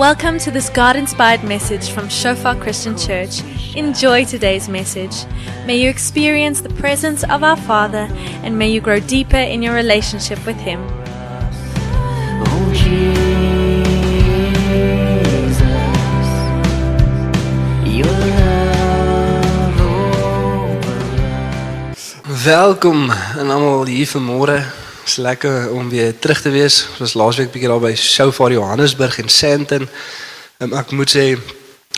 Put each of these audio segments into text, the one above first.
Welcome to this God inspired message from Shofar Christian Church. Enjoy today's message. May you experience the presence of our Father and may you grow deeper in your relationship with Him. Welkom aan almal hier vanmôre. Dit is lekker om weer terug te wees. Ons was laasweek bietjie daar by Shofar Johannesburg in Sandton. Um, ek moet sê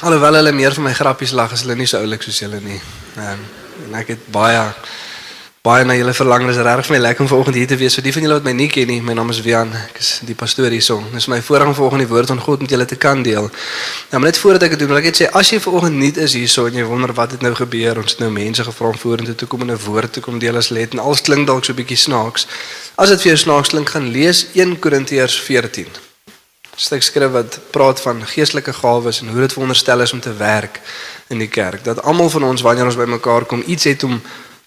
alhoewel hulle meer van my grappies lag, is hulle nie so oulik soos julle nie. Um, en ek het baie baie na julle verlang. Dit is regtig vir my lekker om vanoggend hier te wees. Vir die van julle wat my nie ken nie, my naam is Wian. Ek is die pastoor hierso. Dit is my voorreg om vanoggend die woord van God met julle te kan deel. Nou, maar net voordat ek dit doen, wil ek net sê as jy vanoggend nie is hierso en jy wonder wat het nou gebeur, ons het nou mense gevra om vorentoe te kom en 'n woord te kom deel as let en alles klink dalk so 'n bietjie snaaks. As dit vir jou snaaks klink, gaan lees 1 Korintiërs 14. 'n Stuk skrif wat praat van geestelike gawes en hoe dit veronderstel is om te werk in die kerk. Dat almal van ons wanneer ons bymekaar kom, iets het om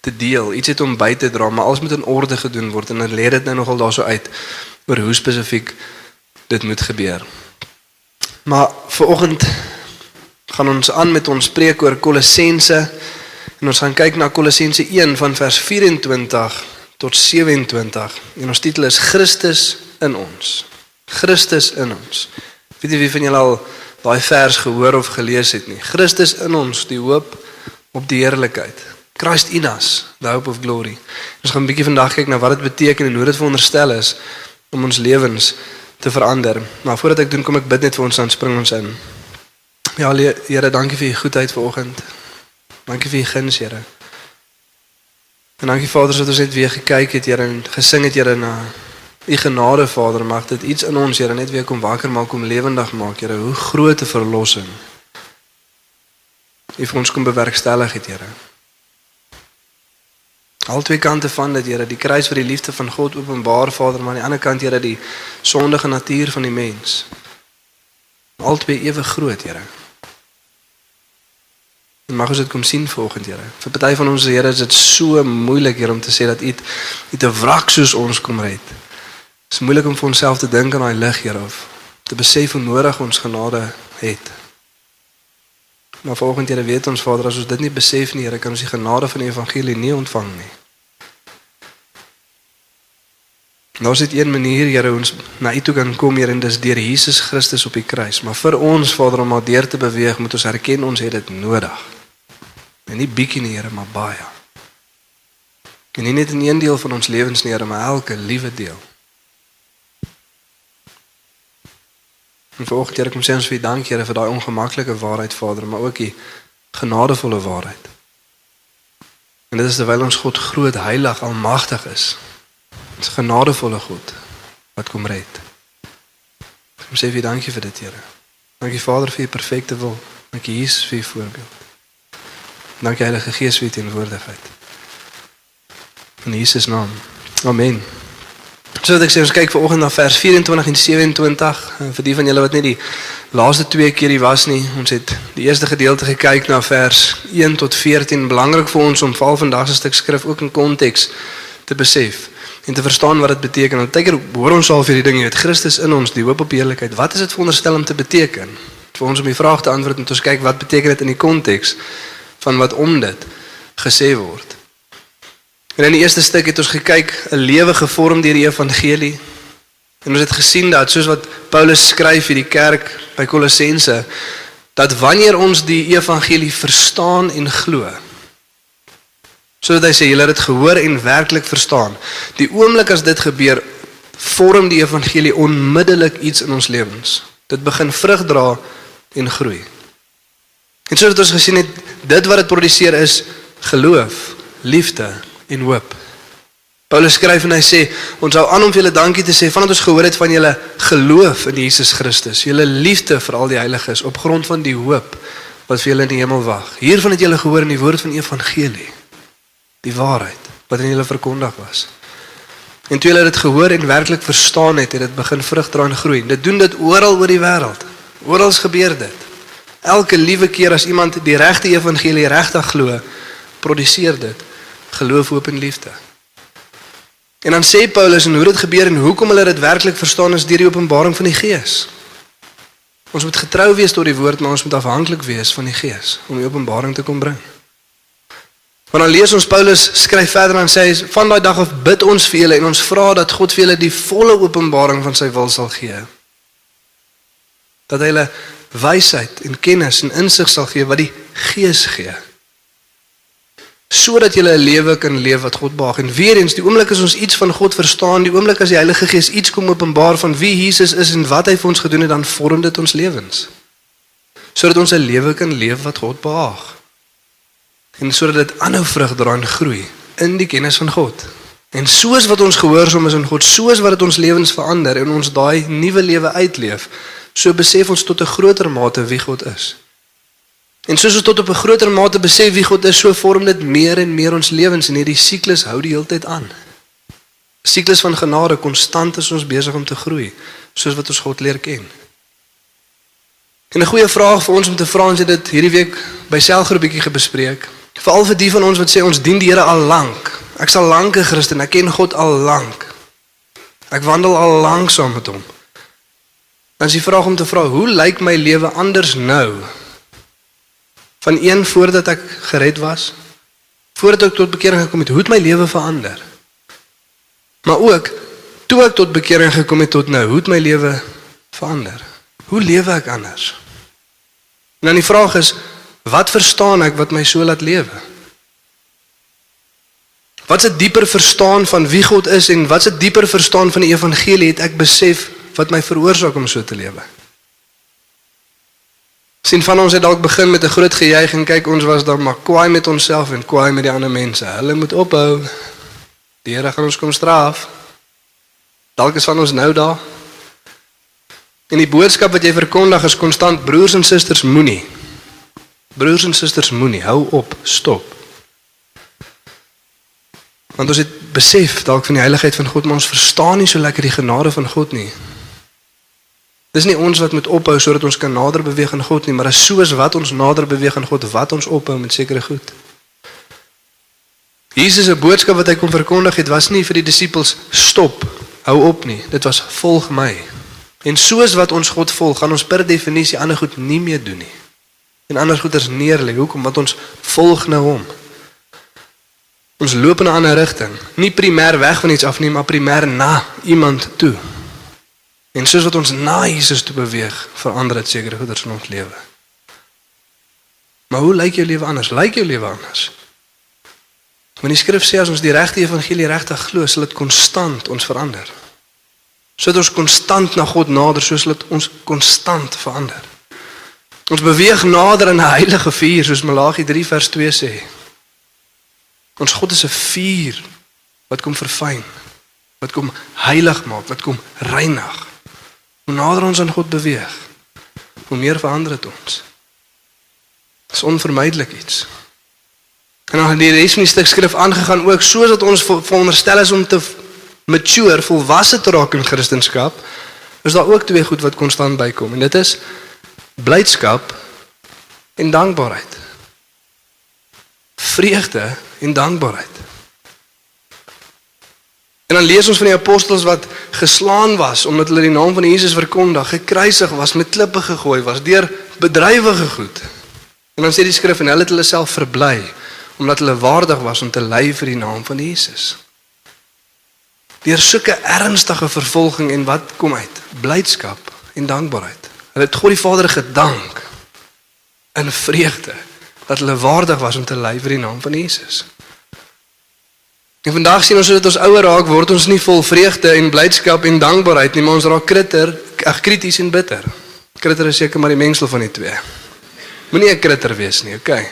te deel, iets het om by te dra, maar alles moet in orde gedoen word en dan lê dit nou nogal daarso uit oor hoe spesifiek dit moet gebeur. Maar vanoggend gaan ons aan met ons preek oor Kolossense en ons gaan kyk na Kolossense 1 van vers 24 tot 27 en ons titel is Christus in ons. Christus in ons. Weet jy wie van julle al daai vers gehoor of gelees het nie? Christus in ons, die hoop op die heerlikheid. Christ in us, the hope of glory. Ons gaan 'n bietjie vandag kyk na wat dit beteken en hoe dit veronderstel is om ons lewens te verander. Maar voordat ek doen, kom ek bid net vir ons dan spring ons in. Ja, Here, dankie vir u goedheid vanoggend. Dankie vir u guns, Here. En dankie Vader dat ons net weer gekyk het, Here, en gesing het, Here, na u genade, Vader. Mag dit iets in ons, Here, net weer kom wakker maak, kom lewendig maak, Here. Hoe groot 'n verlossing. U vir ons kom bewerkstellig het, Here. Al twee kante van dit, Here, die kruis vir die liefde van God openbaar, Vader, maar aan die ander kant, Here, die sondige natuur van die mens. Albei ewe groot, Here. En mag ons dit kom sien volgende, Here. Vir party van ons, Here, is dit so moeilik, Here, om te sê dat U U te wrak soos ons kom red. Dit is moeilik om vir onsself te dink aan daai lig, Here, of te besef hoe nodig ons genade het. Maar volgende Here weet ons Vader as ons dit nie besef nie, Here, kan ons die genade van die evangelie nie ontvang nie. Nou is dit een manier, Here, ons na U toe kan kom, Here, en dis deur Jesus Christus op die kruis. Maar vir ons, Vader, om maar deur te beweeg, moet ons erken ons het dit nodig. En nie bietjie nie, Here, maar baie. En nie net in een deel van ons lewens nie, Here, maar elke liewe deel. En vanoggend, Here, kom sê ons vir U dankie, Here, vir daai ongemaklike waarheid, Vader, maar ook die genadevolle waarheid. En dit is terwyl ons God groot, heilig, almagtig is. Ons genadevolle God wat kom red. Kom sê vir U dankie vir dit, Here. Dankie Vader vir U perfekte wil. Dankie Jesus vir U voorbeeld. Dankie Heilige Gees vir U teenwoordigheid. In Jesus naam. Amen. So wat ek sê ons kyk vanoggend na vers 24 en 27 en vir die van julle wat net die laaste twee keer hier was nie, ons het die eerste gedeelte gekyk na vers 1 tot 14, belangrik vir ons om val vandag se stuk skrif ook in konteks te besef en te verstaan wat dit beteken. Want keer hoor ons al vir die ding, jy weet Christus in ons, die hoop op heerlikheid. Wat is dit veronderstel om te beteken? Vir ons om die vraag te antwoord moet ons kyk wat beteken dit in die konteks van wat om dit gesê word. En in die eerste stuk het ons gekyk 'n lewe gevorm deur die evangelie. En ons het gesien dat soos wat Paulus skryf vir die kerk by Kolossense dat wanneer ons die evangelie verstaan en glo sodat hy sê julle het dit gehoor en werklik verstaan. Die oomblik as dit gebeur, vorm die evangelie onmiddellik iets in ons lewens. Dit begin vrug dra en groei. En soos ons gesien het, dit wat dit produseer is geloof, liefde en hoop. Paulus skryf en hy sê ons hou aan om vir julle dankie te sê vandat ons gehoor het van julle geloof in Jesus Christus, julle liefde vir al die heiliges op grond van die hoop wat vir julle in die hemel wag. Hiervan het julle gehoor in die woord van die evangelie, die waarheid wat aan julle verkondig was. En toe julle dit gehoor en werklik verstaan het, het dit begin vrug dra en groei. Dit doen dit oral oor die wêreld. Oral gebeur dit. Elke liewe keer as iemand die regte evangelie regtig glo, produseer dit geloof, hoop en liefde. En dan sê Paulus en hoe dit gebeur en hoekom hulle dit werklik verstaan is deur die openbaring van die Gees. Ons moet getrou wees tot die woord, maar ons moet afhanklik wees van die Gees om die openbaring te kom bring. Want dan lees ons Paulus skryf verder en sê hy van daai dag af bid ons vir julle en ons vra dat God vir julle die volle openbaring van sy wil sal gee. Dat hy julle wysheid en kennis en insig sal gee wat die Gees gee. Sodat jy 'n lewe kan leef wat God behaag. En weer eens, die oomblik as ons iets van God verstaan, die oomblik as die Heilige Gees iets kom openbaar van wie Jesus is en wat hy vir ons gedoen het, dan vorm dit ons lewens. Sodat ons 'n lewe kan leef wat God behaag. En sodat dit aanhou vrug dra en groei in die kennis van God. En soos wat ons gehoorsaam is aan God, soos wat dit ons lewens verander en ons daai nuwe lewe uitleef, so besef ons tot 'n groter mate wie God is. En soos ons tot op 'n groter mate besef wie God is, so vorm dit meer en meer ons lewens en hierdie siklus hou die hele tyd aan. Siklus van genade konstant is ons besig om te groei, soos wat ons God leer ken. En 'n goeie vraag vir ons om te vra ons het dit hierdie week by selgroepietjie gebespreek. Veral vir die van ons wat sê ons dien die Here al lank. Ek sal lank 'n Christen, ek ken God al lank. Ek wandel al lank saam met hom. Dan is die vraag om te vra, hoe lyk my lewe anders nou? Van een voordat ek gered was, voordat ek tot bekering gekom het, hoe het my lewe verander? Maar ook toe ek tot bekering gekom het tot nou, hoe het my lewe verander? Hoe lewe ek anders? En dan die vraag is, wat verstaan ek wat my so laat lewe? Wat 'n dieper verstaan van wie God is en wat 'n dieper verstaan van die evangelie het ek besef wat my veroorsaak om so te lewe. Sien van ons het dalk begin met 'n groot gejuig en kyk ons was dan maar kwaai met onsself en kwaai met die ander mense. Hulle moet ophou. Die Here gaan ons kom straf. Dalk is van ons nou daar. En die boodskap wat jy verkondig is konstant broers en susters moenie. Broers en susters moenie, hou op, stop. Want ons het besef dalk van die heiligheid van God, maar ons verstaan nie so lekker die genade van God nie. Dis nie ons wat moet ophou sodat ons kan nader beweeg aan God nie, maar is soos wat ons nader beweeg aan God wat ons ophou met sekere goed. Jesus se boodskap wat hy kom verkondig het, was nie vir die disippels stop, hou op nie. Dit was volg my. En soos wat ons God volg, gaan ons per definisie ander goed nie meer doen nie. En ander goeders neerlê. Hoekom? Want ons volg nou hom. Ons loop in 'n ander rigting. Nie primêr weg van iets af nie, maar primêr na iemand toe. En soos wat ons na Jesus toe beweeg, verander dit sekere goeders in ons lewe. Maar hoe lyk jou lewe anders? Lyk jou lewe anders? Want die skrif sê as ons die regte evangelie regtig glo, sal dit konstant ons verander. Sodat ons konstant na God nader, soos dit ons konstant verander. Ons beweeg nader in 'n heilige vuur, soos Malagi 3 vers 2 sê. Ons God is 'n vuur wat kom verfyn, wat kom heilig maak, wat kom reinig. Hoe nader ons aan God beweeg, hoe meer verander dit ons. Dit is onvermydelik iets. En dan het die res van die stuk skrif aangegaan ook soos dat ons veronderstel is om te mature, volwasse te raak in Christendom, is daar ook twee goed wat konstant bykom en dit is blydskap en dankbaarheid. Vreugde en dankbaarheid. En dan lees ons van die apostels wat geslaan was omdat hulle die naam van Jesus verkondig, gekruisig was, met klippe gegooi was, deur bedrywige goed. En dan sê die skrif en hulle het hulle self verbly omdat hulle waardig was om te ly vir die naam van Jesus. Deur sulke ernstige vervolging en wat kom uit? Blydskap en dankbaarheid. Hulle het God die Vader gedank in vreugde dat hulle waardig was om te ly vir die naam van Jesus. En vandag sien ons dat ons ouer raak word ons nie vol vreugde en blydskap en dankbaarheid nie, maar ons raak kritter, ag krities en bitter. Kritter is seker maar die mengsel van die twee. Moenie 'n kritter wees nie, okay?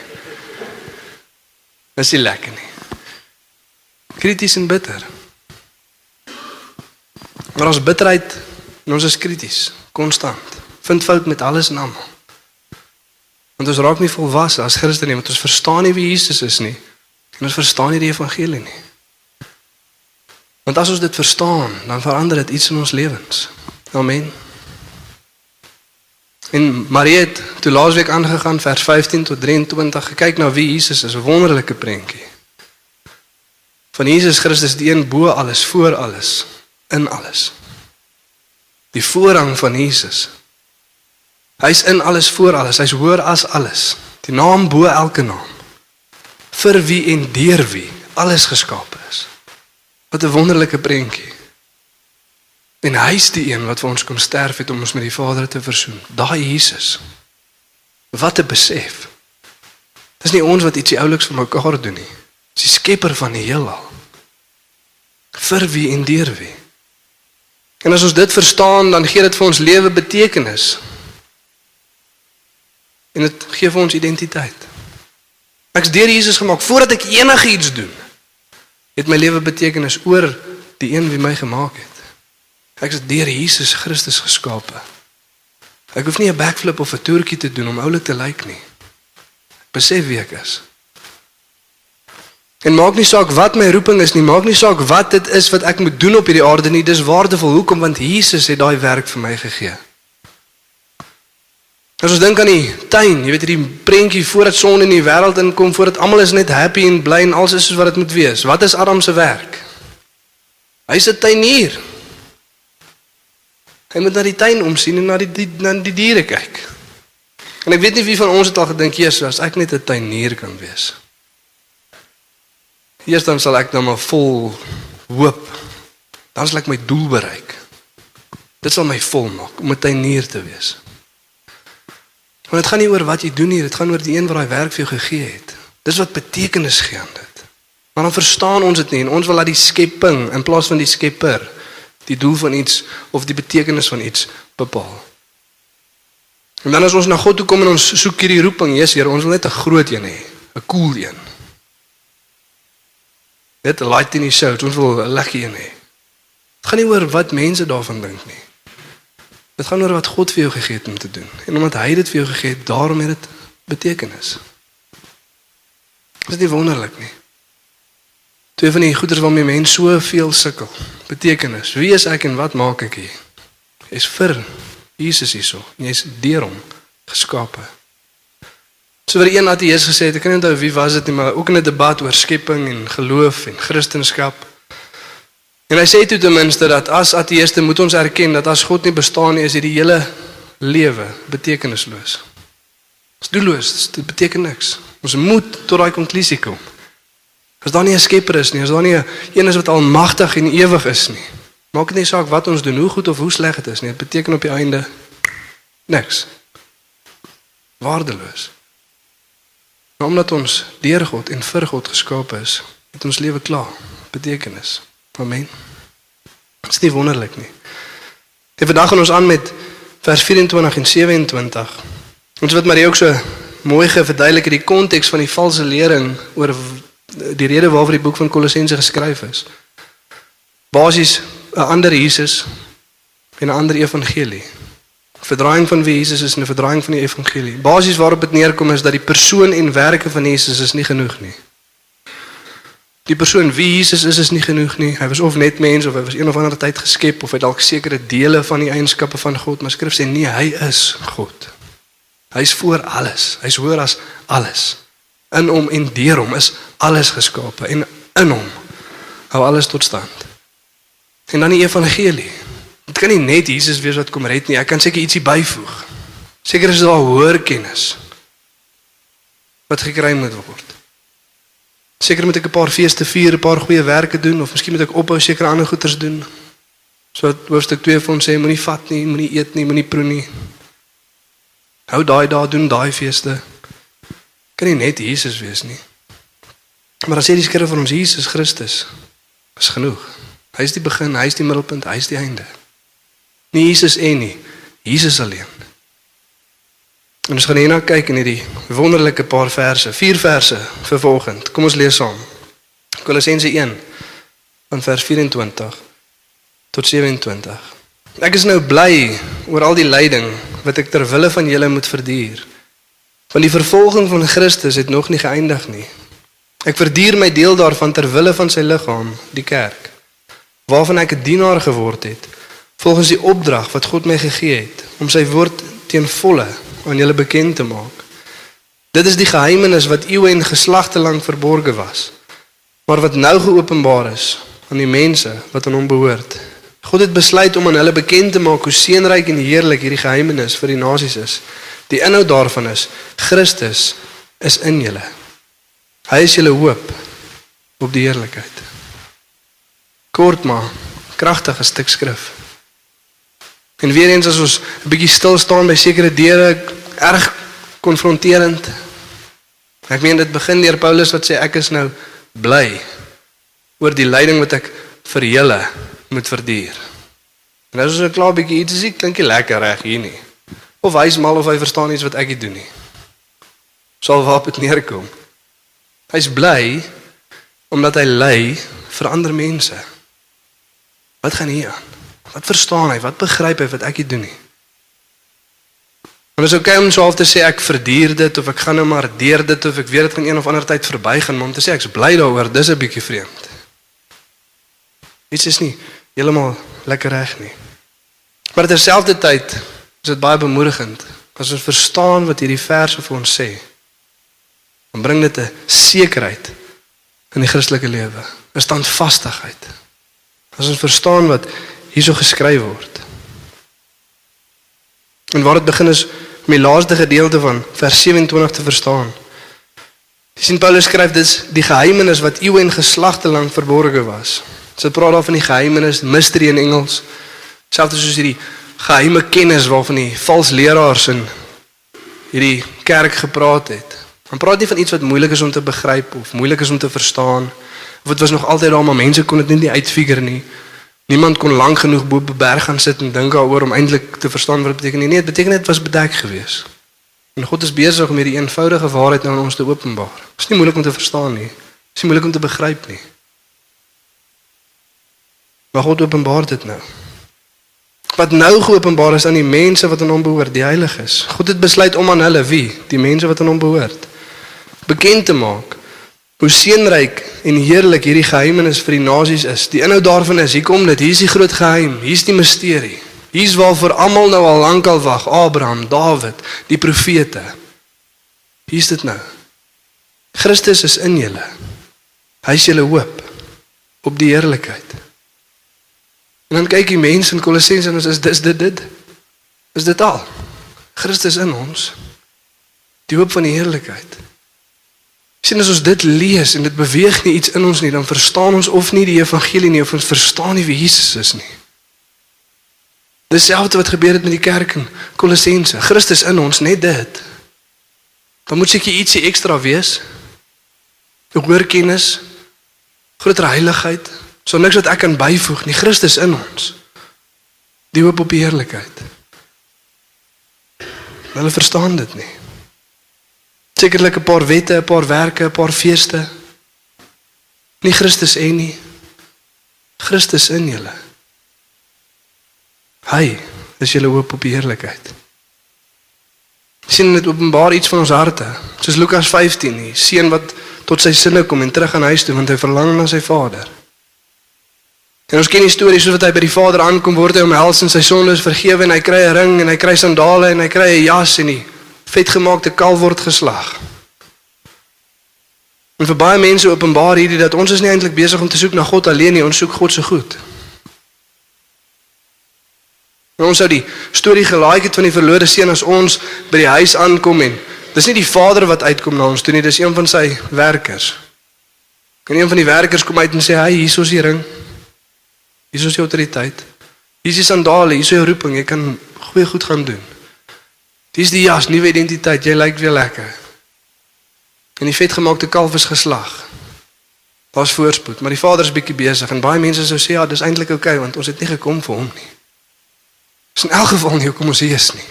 Dis nie lekker nie. Krities en bitter. Maar ons bitterheid en ons is krities, konstant. Vind fout met alles en almal. Want ons raak nie volwasse as Christen nie, want ons verstaan nie wie Jesus is nie. En ons verstaan nie die evangelie nie. Want as ons dit verstaan, dan verander dit iets in ons lewens. Amen. En Marie het toe laasweek aangegaan vers 15 tot 23 gekyk na wie Jesus is, 'n wonderlike prentjie. Van Jesus Christus die een bo alles, voor alles, in alles. Die voorrang van Jesus. Hy's in alles voor alles. Hy's hoër as alles. Die naam bo elke naam. Vir wie en deur wie alles geskape is. Wat 'n wonderlike prentjie. En hy's die een wat vir ons kom sterf het om ons met die Vader te versoen. Daai Jesus. Wat 'n besef. Dis nie ons wat ietsie ouliks vir mekaar doen nie. Dis die skepper van die heelal. Vir wie en deur wie. En as ons dit verstaan, dan gee dit vir ons lewe betekenis. En dit gee vir ons identiteit. Ek's deur Jesus gemaak voordat ek enigiets doen. Het my lewe betekenis oor die een wie my gemaak het. Ek is deur Jesus Christus geskape. Ek hoef nie 'n backflip of 'n toertjie te doen om oulik te lyk nie. Besef wie ek is. En maak nie saak wat my roeping is nie, maak nie saak wat dit is wat ek moet doen op hierdie aarde nie, dis waardevol. Hoekom? Want Jesus het daai werk vir my gegee. As ons dink aan die tuin, jy weet hierdie prentjie voordat son in die wêreld inkom, voordat almal is net happy en bly en alles is soos wat dit moet wees. Wat is Adam se werk? Hy's 'n tuinier. Hy moet na die tuin omsien en na die, die na die diere kyk. En ek weet nie wie van ons het al gedink Jesus as ek net 'n tuinier kan wees. Eers dan sal ek nou maar vol hoop. Dan sal ek my doel bereik. Dit sal my vol maak om 'n tuinier te wees. Want dit gaan nie oor wat jy doen nie, dit gaan oor die een wat daai werk vir jou gegee het. Dis wat betekenis gee aan dit. Maar dan verstaan ons dit nie en ons wil laat die skepping in plaas van die skepper die doel van iets of die betekenis van iets bepaal. En dan as ons na God toe kom en ons soek hierdie roeping, Jesus Here, ons wil net 'n groot een hê, 'n cool een. Net 'n light in die show, ons wil 'n lekker een hê. Dit gaan nie oor wat mense daarvan dink nie. Dit gaan oor wat God vir jou gegee het om te doen. En omdat hy dit vir jou gegee het, daarom het dit betekenis. Is dit wonderlik nie? Twee van die goeders waarmee mense soveel sukkel. Betekenis. Wie is ek en wat maak ek hier? Is vir Jesus hierso. Jy's deur hom geskape. So vir een ateïs gesê het, ek kan nie onthou wie was dit nie, maar ook in 'n debat oor skepping en geloof en Christendom. En hy sê toe ten minste dat as ateïste moet ons erken dat as God nie bestaan nie, is hierdie hele lewe betekenisloos. Dit is doelloos, dit beteken niks. Ons moet tot daai konklusie kom. As daar nie 'n skepper is nie, as daar nie 'n een is wat almagtig en ewig is nie. Maak dit nie saak wat ons doen, hoe goed of hoe sleg dit is nie. Dit beteken op die einde niks. Waardeloos. Maar omdat ons deur God en vir God geskape is, het ons lewe klaar betekenis. Amen. Dit is nie wonderlik nie. En vandag gaan ons aan met vers 24 en 27. Ons wat Marie ook so mooi geverduidelik die konteks van die valse lering oor die rede waarvoor die boek van Kolossense geskryf is. Basies 'n ander Jesus en 'n ander evangelie. Verdraaiing van wie Jesus is en 'n verdraaiing van die evangelie. Basies waarop dit neerkom is dat die persoon en werke van Jesus is nie genoeg nie. Die persoon wie Jesus is is nie genoeg nie. Hy was of net mens of hy was een of ander tyd geskep of hy dalk sekere dele van die eienskappe van God, maar Skrif sê nee, hy is God. Hy's voor alles. Hy's hoër as alles in hom en deur hom is alles geskape en in hom hou alles tot stand. En dan die evangelie. Dit kan nie net Jesus wees wat kom red nie. Ek kan seker ietsie byvoeg. Seker is daar hoër kennis wat gekry moet word. Seker moet ek 'n paar feeste vier, 'n paar goeie werke doen of miskien moet ek ophou sekere ander goeders doen. So hoofstuk 2 vir ons sê moenie vat nie, moenie eet nie, moenie proe nie. Hou daai dae doen daai feeste kan nie net Jesus wees nie. Maar as jy die skrif van ons Jesus Christus is genoeg. Hy is die begin, hy is die middelpunt, hy is die einde. Nie Jesus en nie, Jesus alleen. En ons gaan hierna kyk in hierdie wonderlike paar verse, vier verse vir vanoggend. Kom ons lees saam. Kolossense 1 van vers 24 tot 27. Ek is nou bly oor al die lyding wat ek ter wille van julle moet verduur. Want die vervolging van Christus het nog nie geëindig nie. Ek verduur my deel daarvan ter wille van sy liggaam, die kerk, waarvan ek 'n dienaar geword het, volgens die opdrag wat God my gegee het om sy woord teen volle aan julle bekend te maak. Dit is die geheimenis wat eeue en geslagte lank verborge was, maar wat nou geopenbaar is aan die mense wat aan hom behoort, God het besluit om aan hulle bekend te maak hoe seënryk en heerlik hierdie geheimenis vir die nasies is. Die inhoud daarvan is Christus is in julle. Hy is julle hoop op die heerlikheid. Kort maar kragtige stuk skrif. En weer eens as ons 'n bietjie stil staan by sekere deure, erg konfronterend. Ek meen dit begin deur Paulus wat sê ek is nou bly oor die lyding wat ek vir julle moet verduur. En as ons 'n klaar bietjie iets sê, klink dit lekker reg hier nie. Of hy's mal of hy verstaan iets wat ek nie doen nie. Sal waarop dit neerkom. Hy's bly omdat hy ly vir ander mense. Wat gaan hier aan? Wat verstaan hy? Wat begryp hy wat ek nie doen nie? En dis okay om so half te sê ek verduur dit of ek gaan nou maar deur dit of ek weet dit gaan een of ander tyd verbygaan, maar om te sê ek's bly daaroor, dis 'n bietjie vreemd. Dit is nie heeltemal lekker reg nie. Maar terselfdertyd is dit baie bemoedigend as ons verstaan wat hierdie verse vir ons sê. Dan bring dit 'n sekerheid in die Christelike lewe, 'n standvastigheid. As ons verstaan wat hierso geskryf word. En waar dit begin is om die laaste gedeelte van vers 27 te verstaan. Sien Paulus skryf dis die geheimenis wat eeue en geslagte lank verborge was. So praat daar van die geheimenis, mystery in Engels. Selfs soos hierdie geheime kennis waarvan die vals leraars in hierdie kerk gepraat het. Dan praat nie van iets wat moeilik is om te begryp of moeilik is om te verstaan. Of dit was nog altyd daar maar mense kon dit nie uitfigure nie. Niemand kon lank genoeg bo op 'n berg gaan sit en dink daaroor om eintlik te verstaan wat dit beteken nie. Nee, dit beteken dit was bedek geweest. En God is besig om hierdie eenvoudige waarheid aan ons te openbaar. Dit is nie moeilik om te verstaan nie. Dit is nie moeilik om te begryp nie. Maar God openbaar dit nou. Wat nou geopenbaar is aan die mense wat aan hom behoort, die heiliges. God het besluit om aan hulle wie, die mense wat aan hom behoort, bekend te maak hoe seënryk en heerlik hierdie geheimenis vir die nasies is. Die inhoud daarvan is, hier kom dit, hier is die groot geheim, hier is die misterie. Hier's waar vir almal nou al lankal wag, Abraham, Dawid, die profete. Hier's dit nou. Christus is in julle. Hy is julle hoop op die heerlikheid. En dan kyk die mense in Kolossense en ons is dis dit dit. Is dit al? Christus in ons. Die hoop van die heerlikheid. Sien as ons dit lees en dit beweeg nie iets in ons nie, dan verstaan ons of nie die evangelie nie of ons verstaan nie wie Jesus is nie. Dis selfs wat gebeur het met die kerk in Kolossense. Christus in ons, net dit. Dan moet seker ietsie ekstra wees. 'n Hoër kennis, groter heiligheid, So niks wat ek kan byvoeg nie. Christus in ons. Die hoop op die heerlikheid. Hulle verstaan dit nie. Sekerlik 'n paar wette, 'n paar werke, 'n paar feeste. Nie Christus en nie. Christus in julle. Hy is julle hoop op die heerlikheid. sien dit openbaar iets van ons harte. Soos Lukas 15, die seun wat tot sy sinne kom en terug aan huis toe want hy verlang na sy vader. En ons ken die storie soos wat hy by die Vader aankom word hy omhels en sy sondes vergewe en hy kry 'n ring en hy kry sandale en hy kry 'n jas en die vetgemaakte kalf word geslag. En vir baie mense openbaar hierdie dat ons is nie eintlik besig om te soek na God alleen nie, ons soek God se goed. En ons sou die storie gelaai het van die verlore seun as ons by die huis aankom en dis nie die vader wat uitkom na ons toe nie, dis een van sy werkers. En een van die werkers kom uit en sê, "Hy, hier is die ring." Hier is jou autoriteit. Hier is die sandale, hier is jou roeping, jy kan goeie goed gaan doen. Dis die jas, nuwe identiteit, jy lyk weer lekker. En die vetgemaakte kalf is geslag. Daar's voorspoed, maar die vader is bietjie besig en baie mense sou sê ja, dis eintlik oukei okay, want ons het nie gekom vir hom nie. Dis in elk geval nie hoekom ons hier is nie.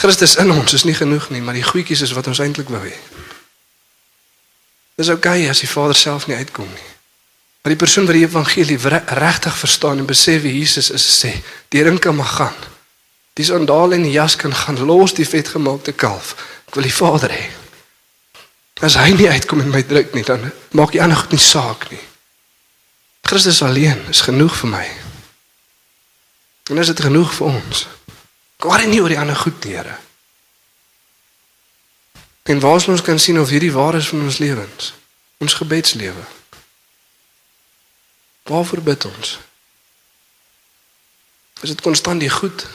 Christus in ons is nie genoeg nie, maar die goedjies is wat ons eintlik wou hê. Dis oukei okay as die vader self nie uitkom nie. Maar die persoon wat die evangelie regtig verstaan en besef wie Jesus is, sê, die ring kan maar gaan. Die sandaal en die jas kan gaan los die vetgemaakte kalf. Ek wil die Vader hê. As hy nie uitkom en my druk nie, dan maak die ander goed nie saak nie. Christus alleen is genoeg vir my. En is dit genoeg vir ons? Kwaar nie oor die ander goed, Here. En waar ons kan sien of hierdie waar is van ons lewens, ons gebedslewe. Waarvoor bid ons? Is dit konstant die goed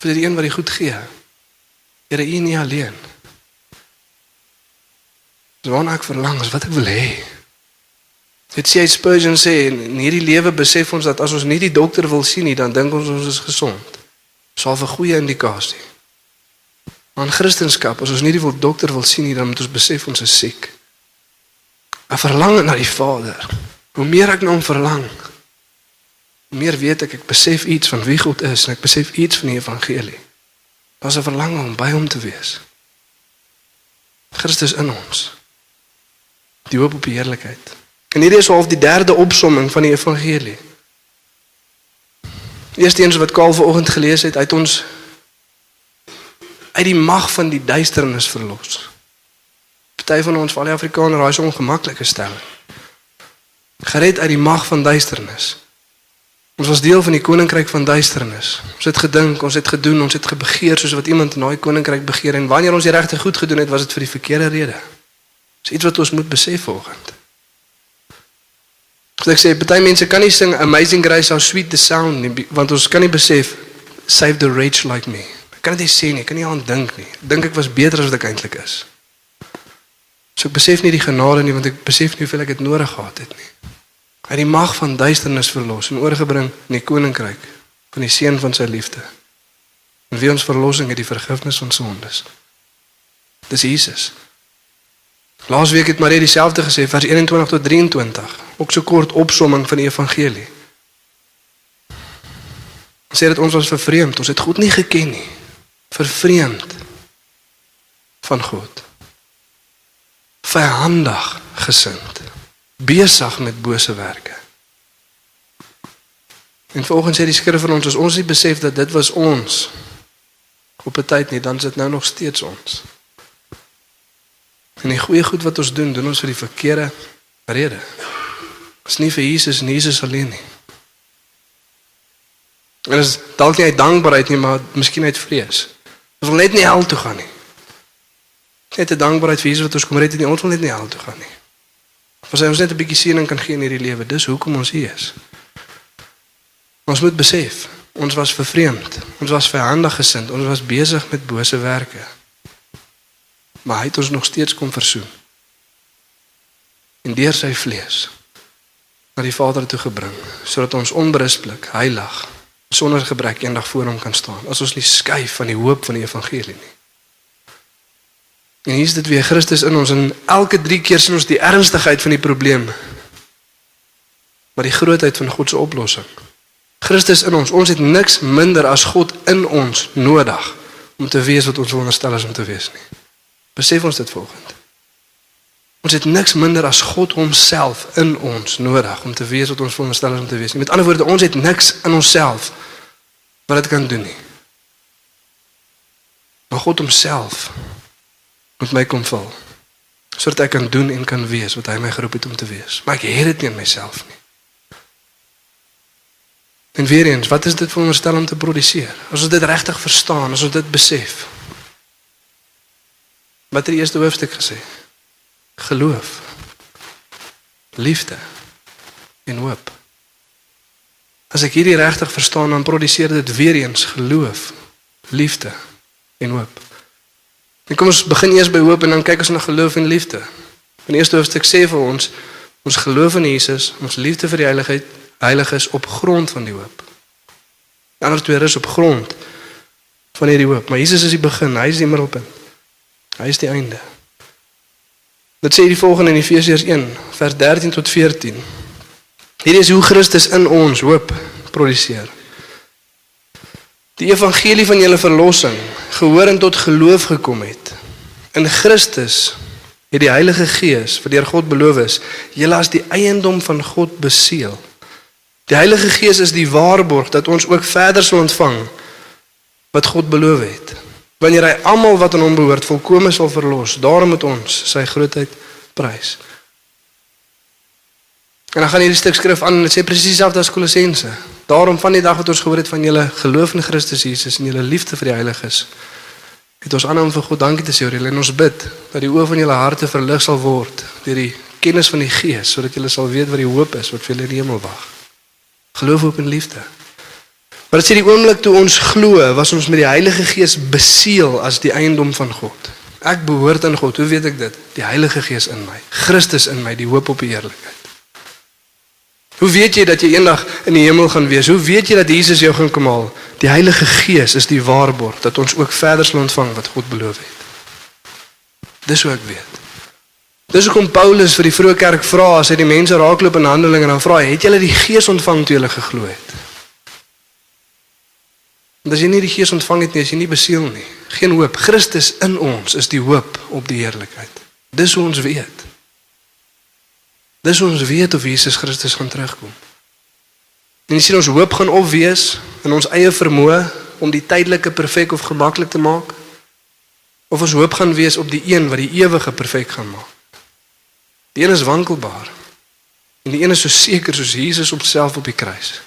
vir die een wat die goed gee? Here, U nie alleen. Waarna ek verlang, is wat ek wil hê. Dit sê Spurgeon sê in hierdie lewe besef ons dat as ons nie die dokter wil sien nie, dan dink ons ons is gesond. Sal 'n goeie indikasie. Maar in Christendom, as ons nie die dokter wil sien nie, dan moet ons besef ons is siek. 'n Verlang na die Vader. Hoe meer ek na hom verlang, meer weet ek ek besef iets van wie God is en ek besef iets van die evangelie. Daar's 'n verlang om by hom te wees. Christus in ons. Die hoop op die heerlikheid. En hierdie is half die derde opsomming van die evangelie. Eersteens wat Kaal vanoggend gelees het, uit ons uit die mag van die duisternis verlos. Party van ons, al die Afrikaners, raai so ongemaklike stelling. Gered uit die mag van duisternis. Ons was deel van die koninkryk van duisternis. Ons het gedink, ons het gedoen, ons het gebegeer soos wat iemand in daai koninkryk begeer en wanneer ons die regte goed gedoen het, was dit vir die verkeerde rede. Dis iets wat ons moet besef vanoggend. So ek sê baie mense kan nie sing Amazing Grace how sweet the sound nie want ons kan nie besef save the rage like me. Ek kan dit nie sê nie, ek kan nie aan dink nie. Dink ek was beter as wat ek eintlik is. So ek besef nie die genade nie want ek besef nie hoeveel ek dit nodig gehad het nie. Het die mag van duisternis verlos en oorgebring in die koninkryk van die seun van sy liefde. En wie ons verlossing het die vergifnis van sondes. Dis Jesus. Laasweek het Marie dieselfde gesê vers 21 tot 23, ook so kort opsomming van die evangelie. Sy sê dat ons was vervreemd, ons het God nie geken nie. Vervreemd van God. Verhandig gesind. Besig met bose werke. En volgens sê die skrif van ons as ons nie besef dat dit was ons op 'n tyd nie, dan is dit nou nog steeds ons. En die goeie goed wat ons doen, doen ons vir die verkeerde rede. Dit is nie vir Jesus en Jesus alleen nie. En is dalk nie uit dankbaarheid nie, maar miskien uit vrees. Ons wil net nie hel toe gaan nie. Net 'n dankbaarheid vir Jesus wat ons kom red en ons wil net nie hel toe gaan nie. Ons sê ons net 'n bietjie seëning kan gee in hierdie lewe. Dis hoekom ons hier is. Ons moet besef, ons was vervreemd. Ons was vyandig gesind. Ons was besig met bose werke maar hy het ons nog steeds kom versoen. En deur sy vlees na die Vader toe gebring sodat ons onberispelik, heilig, sonder gebrek eendag voor hom kan staan. As ons nie skuif van die hoop van die evangelie nie. En hier is dit weer Christus in ons en elke 3 keer sien ons die ernstigheid van die probleem. Maar die grootheid van God se oplossing. Christus in ons, ons het niks minder as God in ons nodig om te wees wat ons wonderstel is om te wees nie. Besef ons dit volgende. Ons het niks minder as God homself in ons nodig om te wees wat ons veronderstel is om te wees. Met ander woorde, ons het niks in onsself wat dit kan doen nie. Maar God homself moet my kom vul sodat ek kan doen en kan wees wat hy my geroep het om te wees. Maar ek het dit nie in myself nie. En weer eens, wat is dit veronderstel om te produseer? As ons dit regtig verstaan, as ons dit besef, Wat het die eerste hoofstuk gesê? Geloof. Liefde en hoop. As ek hierdie regtig verstaan, dan produseer dit weer eens geloof, liefde en hoop. En kom ons begin eers by hoop en dan kyk ons na geloof en liefde. In die eerste hoofstuk sê vir ons ons geloof in Jesus, ons liefde vir die heiligheid, heiliges op grond van die hoop. Die ander twee rus op grond van hierdie hoop, maar Jesus is die begin, hy is die middelpunt. Hy is die einde. Dit sê die volgende in Efesiërs 1 vers 13 tot 14. Hier is hoe Christus in ons hoop produseer. Die evangelie van julle verlossing gehoor en tot geloof gekom het. In Christus het die Heilige Gees wat deur God beloof is, julle as die eiendom van God beseël. Die Heilige Gees is die waarborg dat ons ook verder sal ontvang wat God beloof het wanneer hy almal wat aan hom behoort volkome sal verlos. Daarom moet ons sy grootheid prys. En dan gaan hierdie stuk skrif aan en dit sê presies dieselfde as Kolossense. Daarom van die dag wat ons gehoor het van julle geloof in Christus Jesus en julle liefde vir die heiliges, het ons aanhou om vir God dankie te sê oor julle en ons bid dat die oë van julle harte verlig sal word deur die kennis van die Gees sodat julle sal weet wat die hoop is wat vir julle in die hemel wag. Geloof, hoop en liefde. Maar dit sê die oomblik toe ons glo, was ons met die Heilige Gees beseël as die eiendom van God. Ek behoort aan God. Hoe weet ek dit? Die Heilige Gees in my. Christus in my, die hoop op die heerlikheid. Hoe weet jy dat jy eendag in die hemel gaan wees? Hoe weet jy dat Jesus jou gaan kom haal? Die Heilige Gees is die waarborg dat ons ook verder sal ontvang wat God beloof het. Dis hoe ek weet. Dis hoekom Paulus vir die vroeë kerk vra as hy die mense raakloop in Handelinge en dan vra hy, het julle die Gees ontvang toe julle geglo het? Want as jy nie die Gees ontvang het nie, is jy nie beseël nie. Geen hoop. Christus in ons is die hoop op die heerlikheid. Dis hoe ons weet. Dis hoe ons weet of Jesus Christus gaan terugkom. En jy sien ons hoop gaan of wees in ons eie vermoë om die tydelike perfek of gemaklik te maak of ons hoop gaan wees op die een wat die ewige perfek gaan maak. Die een is wankelbaar en die een is so seker soos Jesus op self op die kruis.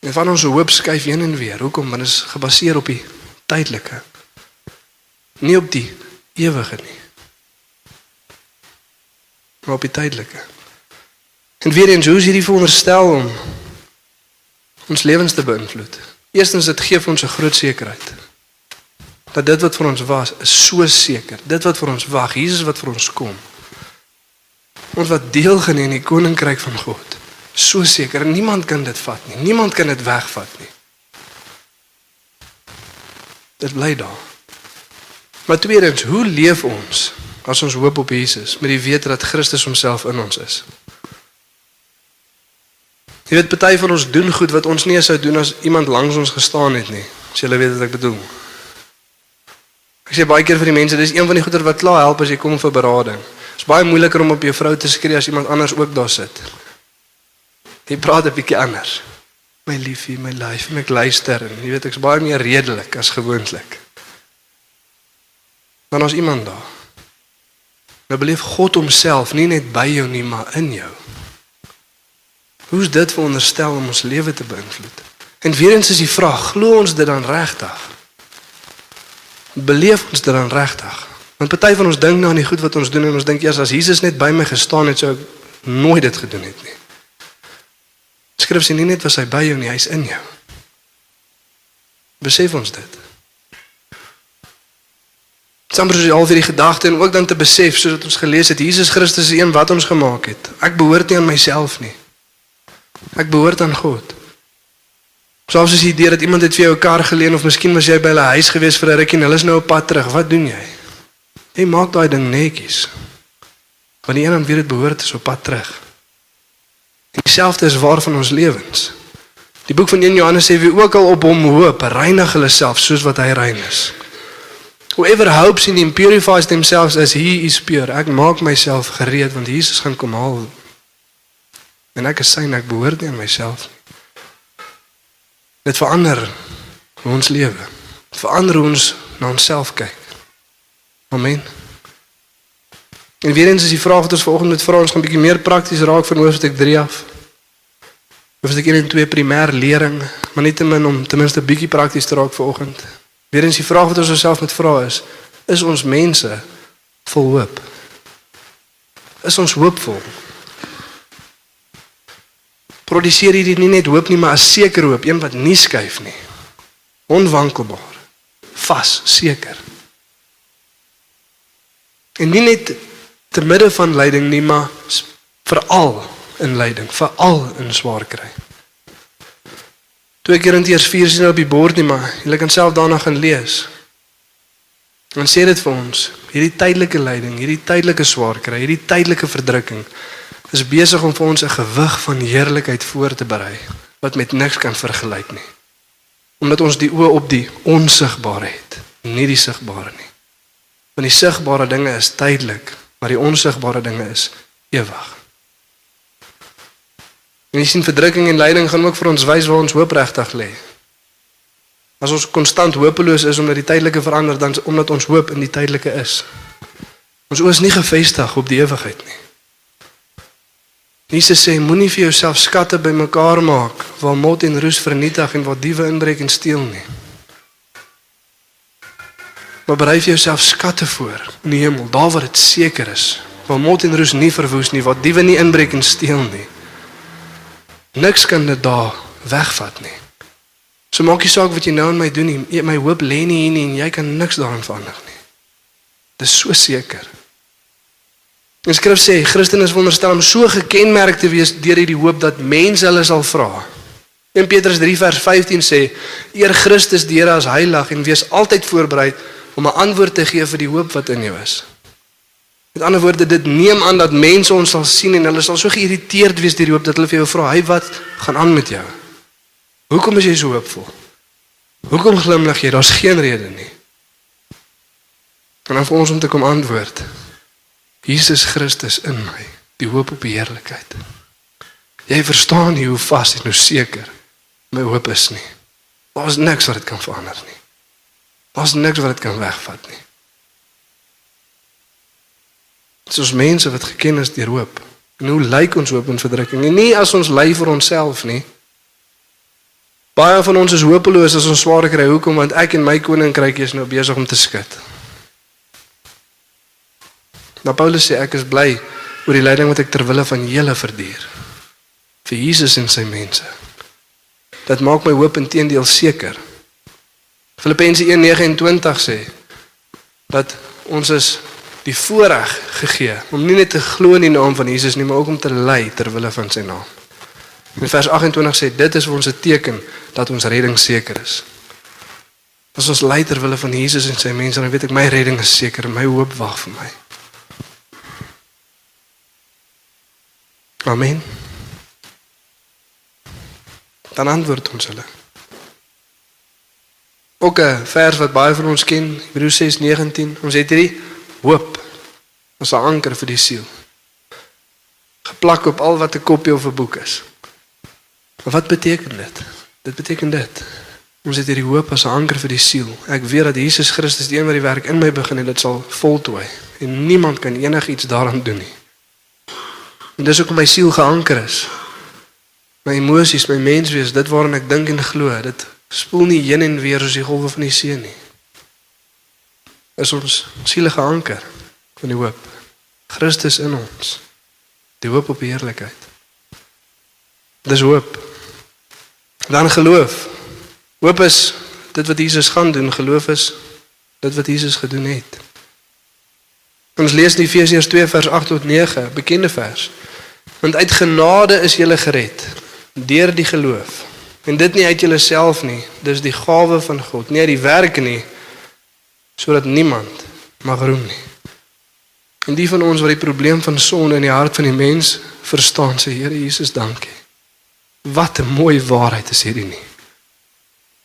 En van ons hoop skuif heen en weer. Hoekom? Want dit is gebaseer op die tydelike. Nie op die ewige nie. Maar op die tydelike. En weer eens, hoe is hierdie veronderstel om ons lewens te beïnvloed? Eerstens dit gee vir ons 'n groot sekerheid. Dat dit wat vir ons was, is so seker. Dit wat vir ons wag, Jesus wat vir ons kom. Ons wat deelgeneem in die koninkryk van God so seker niemand kan dit vat nie. Niemand kan dit wegvat nie. Dit bly daar. Maar tweedens, hoe leef ons as ons hoop op Jesus met die wete dat Christus homself in ons is? Jy weet party van ons doen goed wat ons nie sou doen as iemand langs ons gestaan het nie. As jy weet wat ek bedoel. Ek sê baie keer vir die mense, dis een van die goeie wat klaar help as jy kom vir berading. Dit is baie moeiliker om op jou vrou te skree as iemand anders ook daar sit. Jy praat 'n bietjie anders. My liefie, my lief, my luister en jy weet ek's baie meer redelik as gewoonlik. Dan as iemand daar. Nou beleef God homself nie net by jou nie, maar in jou. Hoe's dit veronderstel om ons lewe te beïnvloed? En weer eens is die vraag, glo ons dit dan regtig? Beleef ons dit dan regtig? Want party van ons dink nou aan die goed wat ons doen en ons dink eers as Jesus net by my gestaan het, sou ek nooit dit gedoen het nie. Skrif sê nie net was hy by jou nie, hy's in jou. Besef ons dit. Sommige is al vir die gedagte en ook dan te besef soos ons gelees het, Jesus Christus is een wat ons gemaak het. Ek behoort nie aan myself nie. Ek behoort aan God. Soms is die idee dat iemand het vir jou 'n kar geleen of miskien was jy by hulle huis gewees vir 'n rukkie en hulle is nou op pad terug. Wat doen jy? Jy maak daai ding netjies. Wanneer een aan wie dit behoort is op pad terug. Dieselfde is waar van ons lewens. Die boek van 1 Johannes sê wie ook al op hom hoop, reinig hulle self soos wat hy rein is. Whoever hopes in him purifies themselves as he is pure. Ek maak myself gereed want Jesus gaan kom haal. En ek is syne, ek behoort nie aan myself nie. Dit verander hoe ons lewe. Dit verander hoe ons na onsself kyk. Amen. En weer eens is die vraag wat ons vanoggend met vra ons gaan 'n bietjie meer prakties raak van hoofstuk 3 af. Hoofstuk 1 en 2 primêr lering, maar net om ten minste bietjie prakties te raak vanoggend. Weer eens die vraag wat ons osself met vra is, is ons mense vol hoop? Is ons hoopvol? Produseer hierdie nie net hoop nie, maar 'n seker hoop, een wat nie skuif nie. Onwankelbaar. Vas, seker. En nie net te midde van lyding nie, maar veral in lyding, veral in swaar kry. 2 Korintiërs 4 sien op die bord nie, maar jy kan self daarna gaan lees. Dan sê dit vir ons, hierdie tydelike lyding, hierdie tydelike swaar kry, hierdie tydelike verdrukking is besig om vir ons 'n gewig van heerlikheid voor te berei wat met niks kan vergelyk nie. Omdat ons die oë op die onsigbare het, nie die sigbare nie. Want die sigbare dinge is tydelik, maar die onsigbare dinge is ewig. En jy sien verdrukking en lyding gaan ook vir ons wys waar ons hoop regtig lê. As ons konstant hopeloos is omdat die tydelike verander dan omdat ons hoop in die tydelike is. Ons oë is nie gefestig op die ewigheid nie. Jesus sê moenie vir jouself skatte bymekaar maak waar mot en roes vernietig en waar diewe inbreek en steel nie. Maar berei vir jouself skatte voor in die hemel, daar waar dit seker is, waar mot en roes nie verwoes nie, waar diewe nie inbreek en steel nie. Niks kan dit daar wegvat nie. So maak nie saak wat jy nou aan my doen nie. My hoop lê nie hier nie en jy kan niks daaraan verander nie. Dis so seker. Die skrif sê Christen is wonderstel om so gekenmerk te wees deur hierdie hoop dat mense hulle sal vra. 1 Petrus 3 vers 15 sê: Eer Christus die Here as heilig en wees altyd voorberei om 'n antwoord te gee vir die hoop wat in jou is. Met ander woorde, dit neem aan dat mense ons sal sien en hulle sal so geïrriteerd wees deur die hoop dat hulle vir jou vra: "Hy wat gaan aan met jou? Hoekom is jy so hoopvol? Hoekom glimlag jy? Daar's geen rede nie." En dan vir ons om te kom antwoord: Jesus Christus in my, die hoop op die heerlikheid. Jy verstaan nie hoe vas en hoe seker my hoop is nie. Daar's niks wat dit kan verander nie. Daar's niks wat dit kan wegvat nie. Dit is ons mense wat geken is deur hoop. En hoe lyk ons hoop in verdrukking? En nie as ons ly vir onsself nie. Baie van ons is hopeloos as ons swaar kry. Hoekom? Want ek en my koninkryk is nou besig om te skud. Maar Paulus sê ek is bly oor die lyding wat ek ter wille van julle verduur vir Jesus en sy mense. Dit maak my hoop intedeel seker. Filippense 1:29 sê dat ons is die voorreg gegee om nie net te glo in die naam van Jesus nie, maar ook om te ly ter wille van sy naam. In vers 28 sê dit is ons teken dat ons redding seker is. As ons ly ter wille van Jesus en sy mense, dan weet ek my redding is seker, my hoop wag vir my. Amen. Dan antwoord ons hulle. Ook 'n vers wat baie van ons ken, Hebreë 6:19. Ons het hierdie hoop as 'n anker vir die siel. Geplak op al wat 'n kopie of 'n boek is. Maar wat beteken dit? Dit beteken dit. Ons het hierdie hoop as 'n anker vir die siel. Ek weet dat Jesus Christus die een wat die werk in my begin het, dit sal voltooi en niemand kan enigiets daaraan doen nie. En dis hoekom my siel geanker is. My emosies, my menswees, dit waaraan ek dink en glo, dit spoel nie heen en weer soos die golwe van die see nie. Is ons siele geanker van die hoop. Christus in ons. Die hoop op heerlikheid. Dis hoop. Dan geloof. Hoop is dit wat Jesus gaan doen, geloof is dit wat Jesus gedoen het. Ons lees in Efesiërs 2 vers 8 tot 9, bekende vers. Want uit genade is jy gered deur die geloof. En dit nie uit jouself nie, dis die gawe van God, nie uit die werke nie, sodat niemand mag roem nie. En die van ons wat die probleem van sonde in die hart van die mens verstaan, sê Here Jesus, dankie. Wat 'n mooi waarheid is hierdie nie.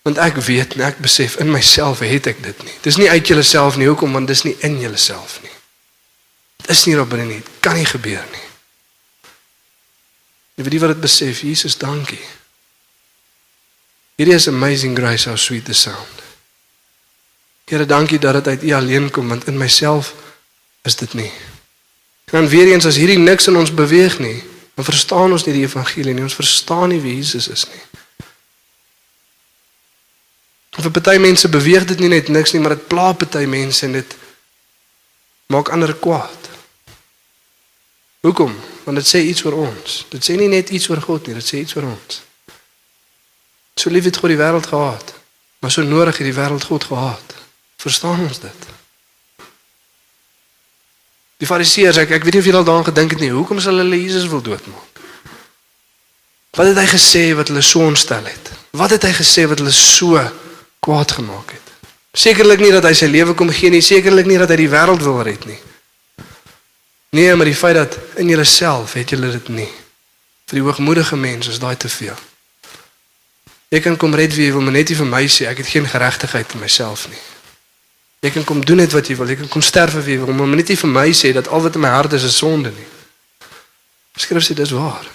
Want ek weet en ek besef in myself het ek dit nie. Dis nie uit jouself nie, hoekom? Want dis nie in jouself nie. Dit is nie binne nie. Dit kan nie gebeur nie. Jy weet nie wat dit besef, Jesus, dankie. Hierdie is amazing grace how sweet the sound. Here, dankie dat dit uit U alleen kom want in myself is dit nie. En dan weer eens as hierdie niks in ons beweeg nie, dan verstaan ons nie die evangelie nie. Ons verstaan nie wie Jesus is nie. Vir party mense beweeg dit nie net niks nie, maar dit pla party mense en dit maak ander kwaad. Hoekom? Want dit sê iets oor ons. Dit sê nie net iets oor God nie, dit sê iets oor ons. So lief het God die wêreld gehad, maar so nodig het die wêreld God gehaat. Verstaan ons dit? Die Fariseërs, ek ek weet nie of julle al daaraan gedink het nie, hoekom sal hulle Jesus wil doodmaak? Wat het hy gesê wat hulle so ontstel het? Wat het hy gesê wat hulle so kwaad gemaak het? Sekerlik nie dat hy sy lewe kom gee nie, sekerlik nie dat hy die wêreld wil red nie. Nee, maar die feit dat in jouself het jy dit nie. Vir die hoogmoedige mens is daai te veel. Jy kan kom red wie jy wil, maar net nie vir my sê ek het geen geregtigheid in myself nie. Jy kan kom doen net wat jy wil. Jy kan kom sterf wie jy wil, maar net nie vir my sê dat al wat in my hart is 'n sonde nie. Skrif sê dis waar.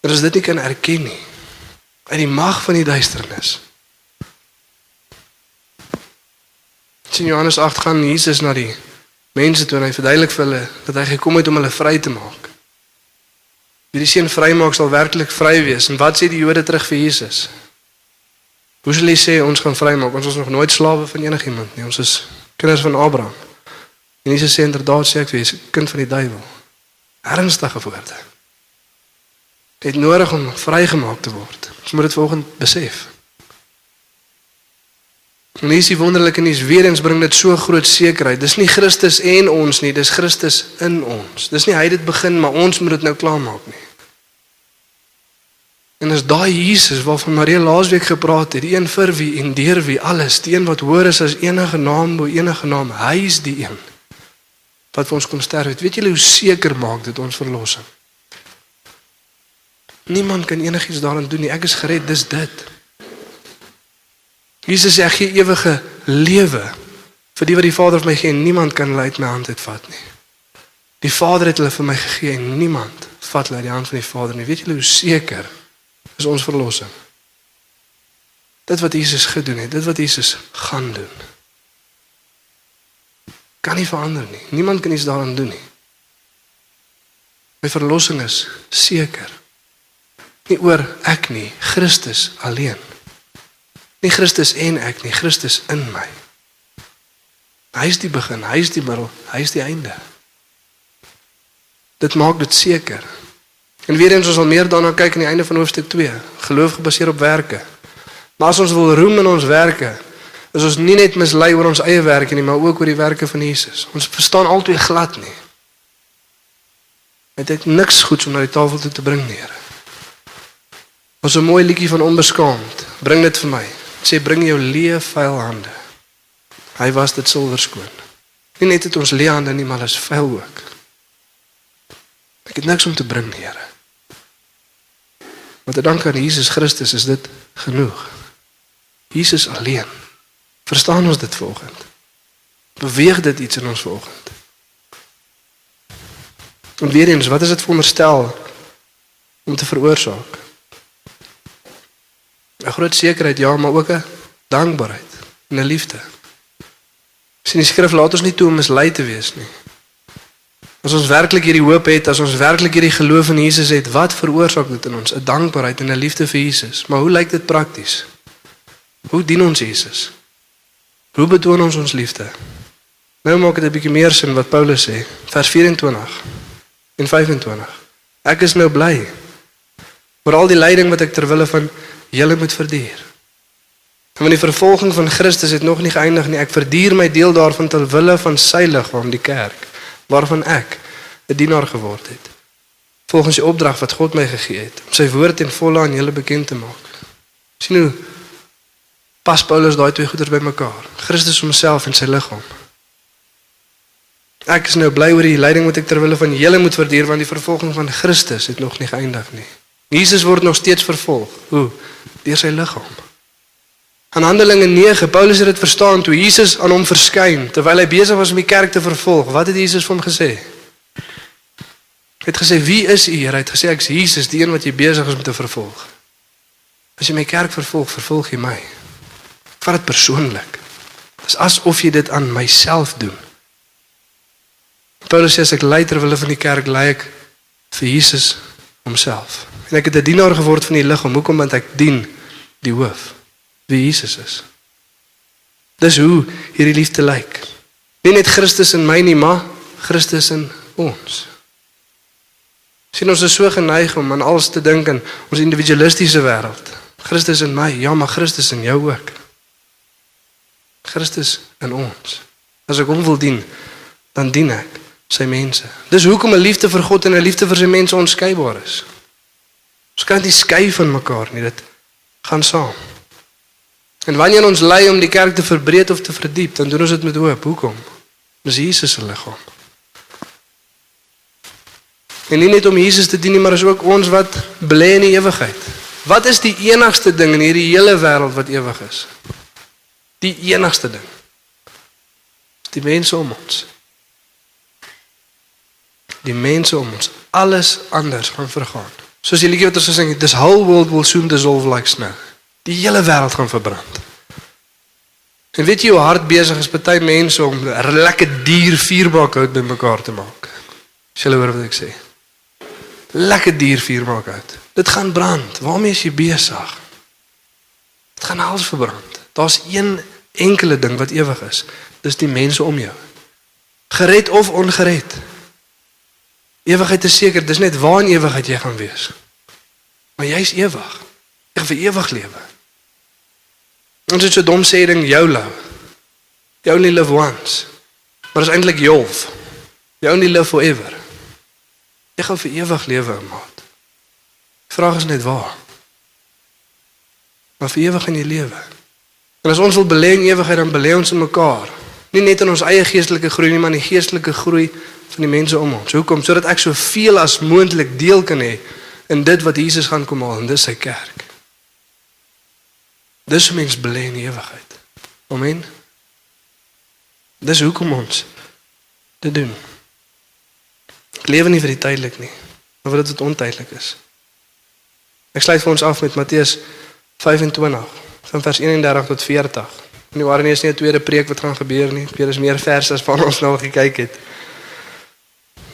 Dat as dit nie kan erken nie uit die mag van die duisternis. Sien Johannes 8 gaan Jesus na die mense toe en hy verduidelik vir hulle dat hy gekom het om hulle vry te maak. Wie die seun vrymaak sal werklik vry wees. En wat sê die Jode terug vir Jesus? Hoe sal hy sê ons gaan vrymaak? Ons is nog nooit slawe van enigiemand nie. Ons is kinders van Abraham. En Jesus sê inderdaad sê ek vir julle, kind van die duiwel. Ernstige woorde. het nodig om vrygemaak te word. Ons moet dit vanoggend besef. En dis die wonderlike nuus, weer eens bring dit so groot sekerheid. Dis nie Christus en ons nie, dis Christus in ons. Dis nie hy het dit begin, maar ons moet dit nou klaarmaak nie. En as daai Jesus waarvan Maria laasweek gepraat het, die een vir wie en deur wie alles, die een wat hoër is as enige naam bo enige naam, hy is die een wat vir ons kom sterf het. Weet julle hoe seker maak dit ons verlossing? Niemand kan enigiets daaraan doen nie. Ek is gered, dis dit. Jesus sê ek gee ewige lewe vir die wat die Vader vir my gee en niemand kan hulle uit my hand uitvat nie. Die Vader het hulle vir my gegee en niemand vat hulle uit die hand van die Vader nie. Weet julle hoe seker is ons verlossing. Dit wat Jesus gedoen het, dit wat Jesus gaan doen. Kan nie verander nie. Niemand kan iets daaraan doen nie. My verlossing is seker. Nie oor ek nie, Christus alleen. Nie Christus en ek nie, Christus in my. Hy is die begin, hy is die middel, hy is die einde. Dit maak dit seker. En weer eens ons sal meer daarna kyk aan die einde van hoofstuk 2. Geloof gebaseer op werke. Maar as ons wil roem in ons werke, is ons nie net mislei oor ons eie werke nie, maar ook oor die werke van Jesus. Ons verstaan altyd glad nie. Het ek niks goeds om na die tafel toe te bring nie, Here. Ons 'n mooi liedjie van onbeskaamd. Bring dit vir my. Sê bring jou leë vuil hande. Hy was dit silwer skoon. Nie net het ons leë hande nie, maar is vuil ook. Ek het niks om te bring, Here. Maar te dank aan Jesus Christus is dit genoeg. Jesus alleen. Verstaan ons dit volgend? Beweeg dit iets in ons volgend? En weer eens, wat is dit veronderstel om te veroorsaak? 'n Groot sekerheid ja, maar ook 'n dankbaarheid en 'n liefde. Sien die skrif laat ons nie toe om mislei te wees nie. As ons werklik hierdie hoop het, as ons werklik hierdie geloof in Jesus het, wat veroorsaak dit in ons? 'n Dankbaarheid en 'n liefde vir Jesus. Maar hoe lyk dit prakties? Hoe dien ons Jesus? Hoe betoon ons ons liefde? Nou maak dit 'n bietjie meer sin wat Paulus sê, vers 24 en 25. Ek is nou bly oor al die lyding wat ek ter wille van julle moet verduur. Wanneer die vervolging van Christus het nog nie geëindig nie, ek verduur my deel daarvan ter wille van sy liggaam, die kerk waarvan ek 'n dienaar geword het. Volgens die opdrag wat God my gegee het om sy woord in volle aan julle bekend te maak. sien hoe pas Paulus daai twee goeders bymekaar. Christus homself en sy liggaam. Ek is nou bly oor die lyding wat ek ter wille van julle moet verduur want die vervolging van Christus het nog nie geëindig nie. Jesus word nog steeds vervolg. Hoe? Deur sy liggaam. In Handelinge 9, Paulus het dit verstaan toe Jesus aan hom verskyn terwyl hy besig was om die kerk te vervolg. Wat het Jesus vir hom gesê? Hy het gesê: "Wie is u, Here?" Hy het gesê: "Ek's Jesus, die een wat jy besig is om te vervolg." As jy my kerk vervolg, vervolg jy my. Ek vat dit persoonlik. Dis asof jy dit aan myself doen. Paulus sê ek lei ter wille van die kerk, lei ek vir Jesus homself. En ek het 'n dienaar geword van die liggaam. Hoekom? Want ek dien die hoof wie Jesus is. Dis hoe hierdie liefde lyk. Nie net Christus in my nie, maar Christus in ons. Sien ons is so geneig om aan alles te dink in ons individualistiese wêreld. Christus in my, ja, maar Christus in jou ook. Christus in ons. As ek hom wil dien, dan dien ek sy mense. Dis hoekom 'n liefde vir God en 'n liefde vir sy mense onskeibaar is. Ons kan nie skei van mekaar nie, dit gaan saam. En wanneer ons lei om die kerk te verbreek of te verdiep, dan doen ons dit met hoop. Hoekom? Dis Jesus se liggaam. En nie net om Jesus te dien nie, maar is ook ons wat bly in die ewigheid. Wat is die enigste ding in hierdie hele wêreld wat ewig is? Die enigste ding. Die mense om ons. Die mense om ons. Alles anders gaan vergaan. Soos die liedjie wat ons gesing het, this whole world will soon dissolve like snow. Die hele wêreld gaan verbrand. En weet jy hoe hard besig is party mense om 'n lekker dier vuurbak hout bymekaar te maak. Sjoe hoor wat ek sê. Lekker dier vuurbak hout. Dit gaan brand. Waarmee is jy besig? Dit gaan alles verbrand. Daar's een enkele ding wat ewig is. Dis die mense om jou. Gered of ongered. Ewigheid is seker, dis net waar in ewigheid jy gaan wees. Maar jy's ewig. Gaan vir ewig lewe. Ons het so dom sê ding YOLO. You only live once. Maar is eintlik YOLF. You only live forever. Jy gaan vir ewig lewe, maat. Vraag is net waar. Maar vir ewig in jou lewe. En as ons wil belê in ewigheid dan belê ons in mekaar. Nie net in ons eie geestelike groei nie, maar in die geestelike groei van die mense om ons. Hoekom? Sodat ek soveel as moontlik deel kan hê in dit wat Jesus gaan kom haal en dis sy kerk. Dis hoe mens belê in ewigheid. Amen. Dis hoekom ons dit doen. Ek lewe nie vir die tydelik nie, maar vir dit wat ontydelik is. Ek sluit vir ons af met Matteus 25 van vers 31 tot 40. Nie waar nie is nie 'n tweede preek wat gaan gebeur nie. Hier is meer verse as wat ons nou gekyk het.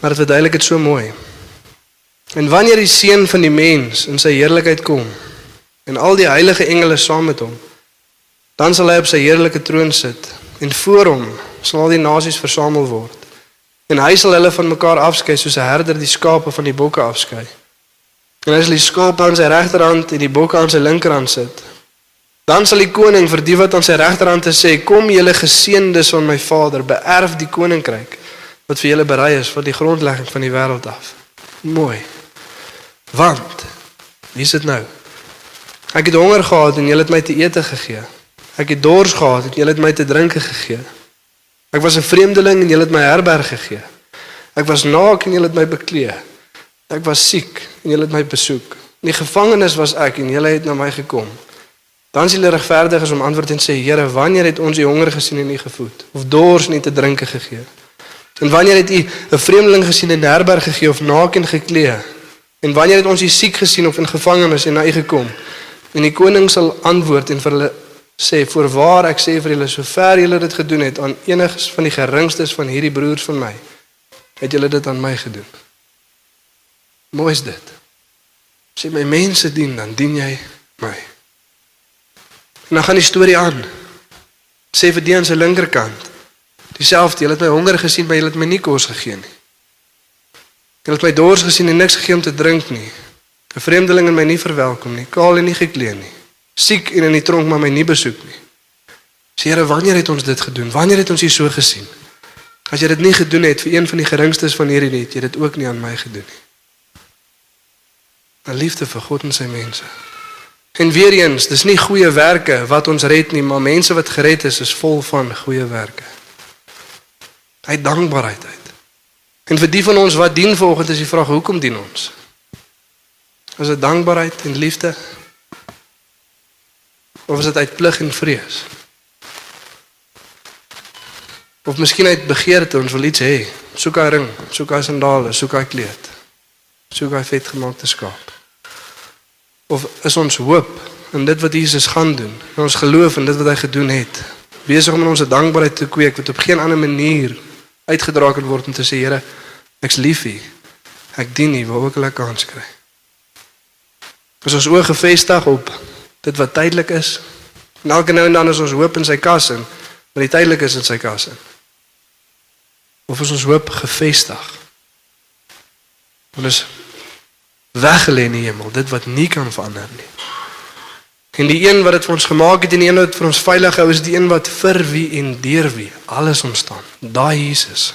Maar dit verduidelik dit so mooi. En wanneer die seun van die mens in sy heerlikheid kom en al die heilige engele saam met hom, dan sal hy op sy heerlike troon sit en voor hom sal al die nasies versamel word. En hy sal hulle van mekaar afskei soos 'n herder die skape van die bokke afskei. En hy sal die skape aan sy regterhand en die bokke aan sy linkerhand sit. Dan sal die koning vir die wat aan sy regterhand is sê: "Kom julle geseëndes van my Vader, beerf die koninkryk wat vir julle berei is van die grondlegging van die wêreld af." Mooi. Want wie is dit nou? Ek het honger gehad en julle het my te ete gegee. Ek het dors gehad en julle het my te drinke gegee. Ek was 'n vreemdeling en julle het my herberg gegee. Ek was naak en julle het my beklee. Ek was siek en julle het my besoek. In die gevangenis was ek en julle het na my gekom. Dan is hulle regverdiges om antwoord en sê: Here, wanneer het ons u honger gesien en u gevoed of dors en u te drinke gegee? En wanneer het u 'n vreemdeling gesien en herberg gegee of naak en geklee? En wanneer het ons u siek gesien of in gevangenis en na u gekom? En die koning sal antwoord en vir hulle sê: "Voorwaar ek sê vir julle, sover julle dit gedoen het aan enigs van die geringstes van hierdie broers van my, het julle dit aan my gedoen." Mooi is dit. As jy my mense dien, dan dien jy my. En dan gaan die storie aan. Sê vir die aan sy linkerkant. Dieselfde, julle het my honger gesien, maar julle het my nie kos gegee nie. Julle het my dors gesien en niks gegee om te drink nie. 'n Vreemdeling en my nie verwelkom nie, kaal en nie geklee nie. Siek en in die tronk maar my nie besoek nie. Sê Here, wanneer het ons dit gedoen? Wanneer het ons U so gesien? As jy dit nie gedoen het vir een van die geringstes van hierdie net, jy dit ook nie aan my gedoen nie. 'n Liefde vir God en sy mense. En weer eens, dis nie goeie werke wat ons red nie, maar mense wat gered is is vol van goeie werke. Hy dankbaarheid uit. En vir die van ons wat dien volgens is die vraag hoekom dien ons? Is dit dankbaarheid en liefde? Of is dit uit plig en vrees? Of miskien uit begeerte ons wil iets hê. Soek 'n ring, soek 'n sandale, soek 'n kleed. Soek 'n vetgemaakte skaap. Of is ons hoop in dit wat Jesus gaan doen? En ons geloof in dit wat hy gedoen het. Besig om in ons dankbaarheid te kweek wat op geen ander manier uitgedra kan word om te sê Here, ek's lief vir U. Ek dien U waar ook al ek kans kry. As ons oë gefestig op dit wat tydelik is, en elke nou en dan is ons hoop in sy kas in, maar die tydelik is in sy kas in. Of is ons hoop gefestig? Want is weggelê in die hemel, dit wat nie kan verander nie. En die een wat dit vir ons gemaak het en die een wat vir ons veilig hou is die een wat vir wie en deur wie alles ontstaan. Daai Jesus.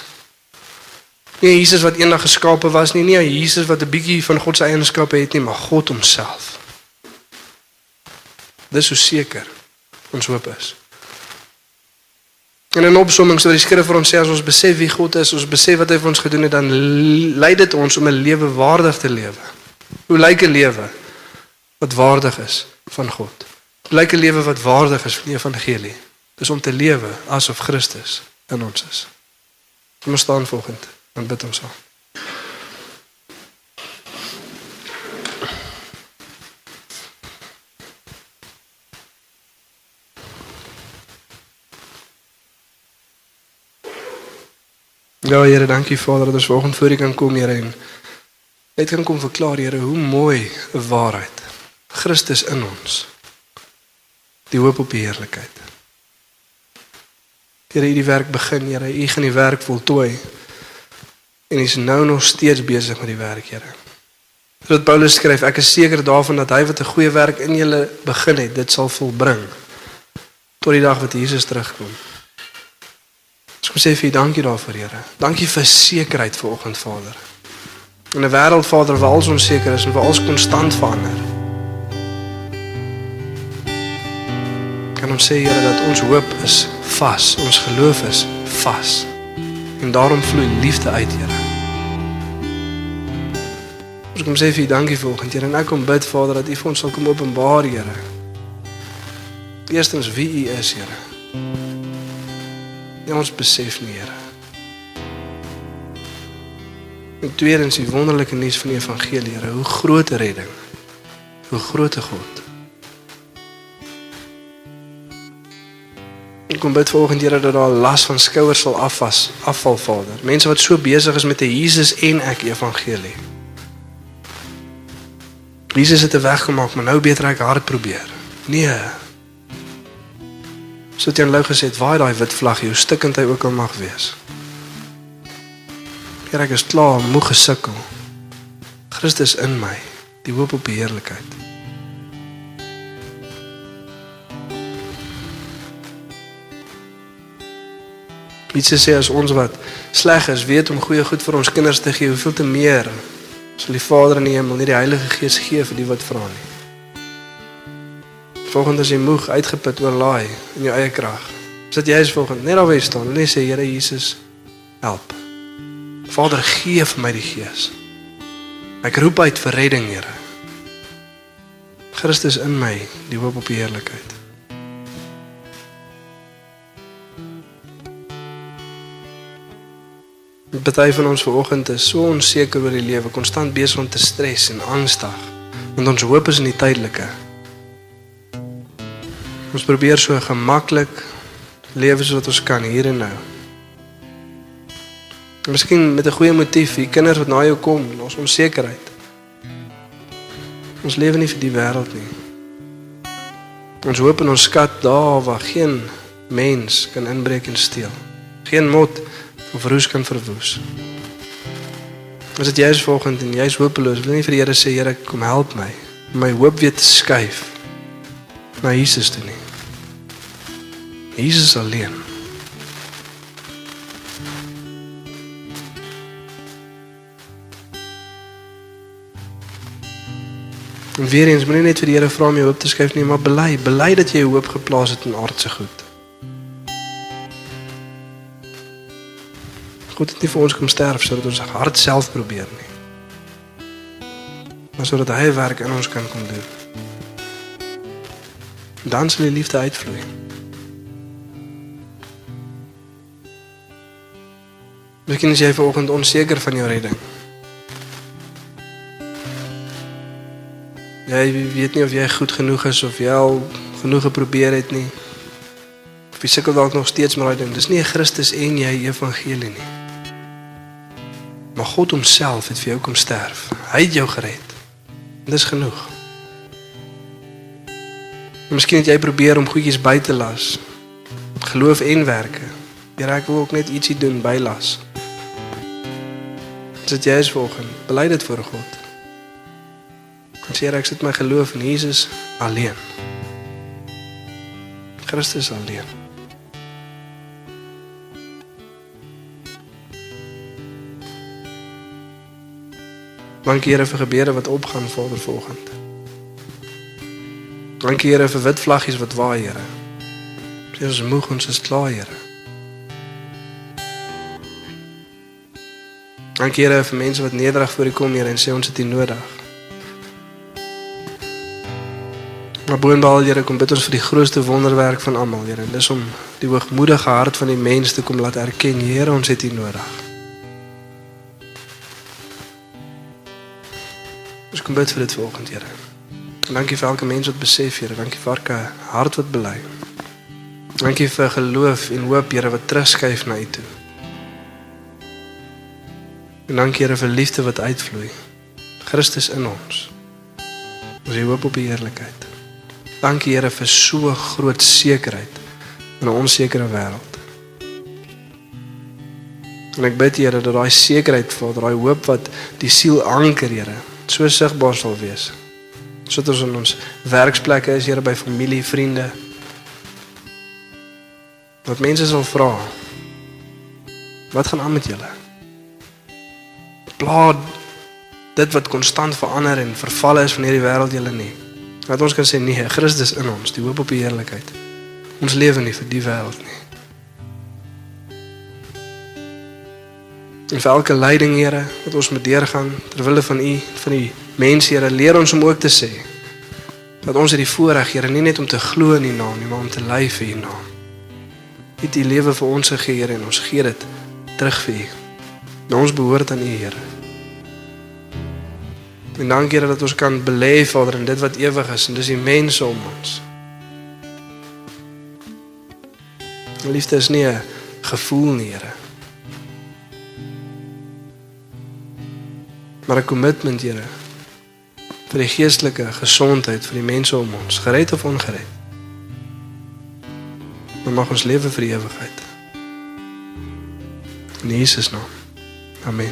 Nie Jesus wat eendag geskape was nie, nie Jesus wat 'n bietjie van God se eienskappe het nie, maar God homself. Dis so seker ons hoop is. En in opsomming sou die skrif vir ons sê as ons besef wie God is, ons besef wat hy vir ons gedoen het, dan lei dit ons om 'n lewe waardig te lewe. Hoe lyk 'n lewe wat waardig is van God? Hoe lyk 'n lewe wat waardig is van die evangelie? Dis om te lewe asof Christus in ons is. Kom ons staan volgende en bid ons aan. Ja, Here, dankie Vader dat ons vanoggend voor U kan kom, Here, net kan kom verklaar, Here, hoe mooi 'n waarheid. Christus in ons. Die hoop op die heerlikheid. Here, U die werk begin, Here, U gaan die werk voltooi. En is nou nog steeds besig met die werk, Here. Sodat Paulus skryf, ek is seker daarvan dat hy wat 'n goeie werk in julle begin het, dit sal volbring tot die dag wat Jesus terugkom. So kom sê vir U dankie daarvoor, Here. Dankie vir sekerheid vanoggend, Vader. In 'n wêreld, Vader, waar alles onseker is en waar alles konstant verander. Kan ons sê, Here, dat ons hoop is vas, ons geloof is vas. En daarom vloei liefde uit, Here. Ons kom sê vir U dankie vanoggend, Here, en ek kom bid, Vader, dat U vir ons sal kom openbaar, Here. Eerstens wie U is, Here. Ja, ons besef nie, Here. En tweedens die wonderlike nuus van die evangelie, Here, hoe groot 'n redding. Hoe groot 'n God. Ek kom bid vanoggend Here dat daar las van skouers sal afwas, afval Vader. Mense wat so besig is met 'n Jesus en ek evangelie. Jesus het 'n weg gemaak, maar nou beter ek hard probeer. Nee. So het Jan Lou gesê, "Waai daai wit vlag, hoe stikkend hy ook al mag wees." Here, ek is klaar, moeg gesukkel. Christus in my, die hoop op heerlikheid. Wie sê as ons wat sleg is, weet om goeie goed vir ons kinders te gee, hoeveel te meer sal die Vader in die hemel nie die Heilige Gees gee vir die wat vra nie. Volgens as jy moeg uitgeput oorlaai in jou eie krag. Sit jy is volgens net daar waar jy staan en sê Here Jesus, help. Vader gee vir my die Gees. Ek roep uit vir redding, Here. Christus in my, die hoop op die heerlikheid. Party van ons vanoggend is so onseker oor die lewe, konstant besig om te stres en angstig, want ons hoop is in die tydelike. Ons probeer so gemaklik lewe soos wat ons kan hier en nou. Miskien met 'n goeie motief, die kinders wat na jou kom, ons onsekerheid. Ons lewe nie vir die wêreld nie. Ons hoop en ons skat daar waar geen mens kan inbreek en steel. Geen mot of roes kan verwoes. As dit jy is volgens en jy's hopeloos, wil nie vir die Here sê Here kom help my om my hoop weer te skuif na Jesus toe nie. Jesus alleen. En weer eens moenie net vir die Here vra om jou hoop te skuif nie, maar bely, bely dat jy jou hoop geplaas het in aardse goed. God het nie vir ons kom sterf sodat ons hart self probeer nie. Maar sodat hy werk in ons kan kom doen. Dan sal die liefde uitvloei. Miskien is jy vanoggend onseker van jou redding. Jy weet nie of jy goed genoeg is of jy al genoeg geprobeer het nie. Of jy sukkel dalk nog steeds met daai ding. Dis nie 'n Christus en jy evangelie nie. God homself het vir jou kom sterf. Hy het jou gered. Dis genoeg. Miskien het jy probeer om goedjies by te las. Geloof en werke. Here, ek wil ook net ietsie doen bylas. Dit jy is volgens. Bely dit voor God. En sê ek sit my geloof in Jesus alleen. Christus alleen. Dankie Here vir gebede wat opgaan Vader volgende. Dankie Here vir wit vlaggies wat waai Here. Ons is moeg ons is klaar Here. Dankie Here vir mense wat nederig voor U kom Here en sê ons het U nodig. Maar boonbehalwe Here kom bid ons vir die grootste wonderwerk van almal Here. Dis om die hoogmoedige hart van die mens te kom laat erken Here ons het U nodig. Ons kom bid vir dit vanoggend, Here. Dankie vir elke mens wat besef, Here. Dankie vir elke hart wat bely. Dankie vir geloof en hoop, Here, wat terugskuif na U toe. En dankie Here vir liefde wat uitvloei. Christus in ons. Ons hoop op die heerlikheid. Dankie Here vir so groot sekerheid in 'n onsekere wêreld. En ek bid Here dat daai sekerheid, Vader, daai hoop wat die siel anker, Here, so sigbaar sal wees. Sodat ons in ons werksplekke is, Here by familie, vriende. Wat mense sal vra. Wat gaan aan met julle? Plaat dit wat konstant verander en verval is van hierdie wêreld julle nie. Dat ons kan sê nee, Christus in ons, die hoop op die heerlikheid. Ons lewe nie vir die wêreld nie. En vir elke lyding, Here, wat ons moet deurgaan ter wille van U, van die mense, Here, leer ons om ook te sê dat ons het die voorreg, Here, nie net om te glo in U naam nie, maar om te ly vir U naam. U het U lewe vir ons gegee, Here, en ons gee dit terug vir U. Nou ons behoort aan U, Here. En dankie Here dat ons kan belê, Vader, in dit wat ewig is en dis die mense om ons. Liefde is nie 'n gevoel nie, Here. Maar 'n kommitment, Here, vir die geestelike gesondheid vir die mense om ons, gered of ongered. Maar mag ons lewe vir die ewigheid. In Jesus naam. Amen.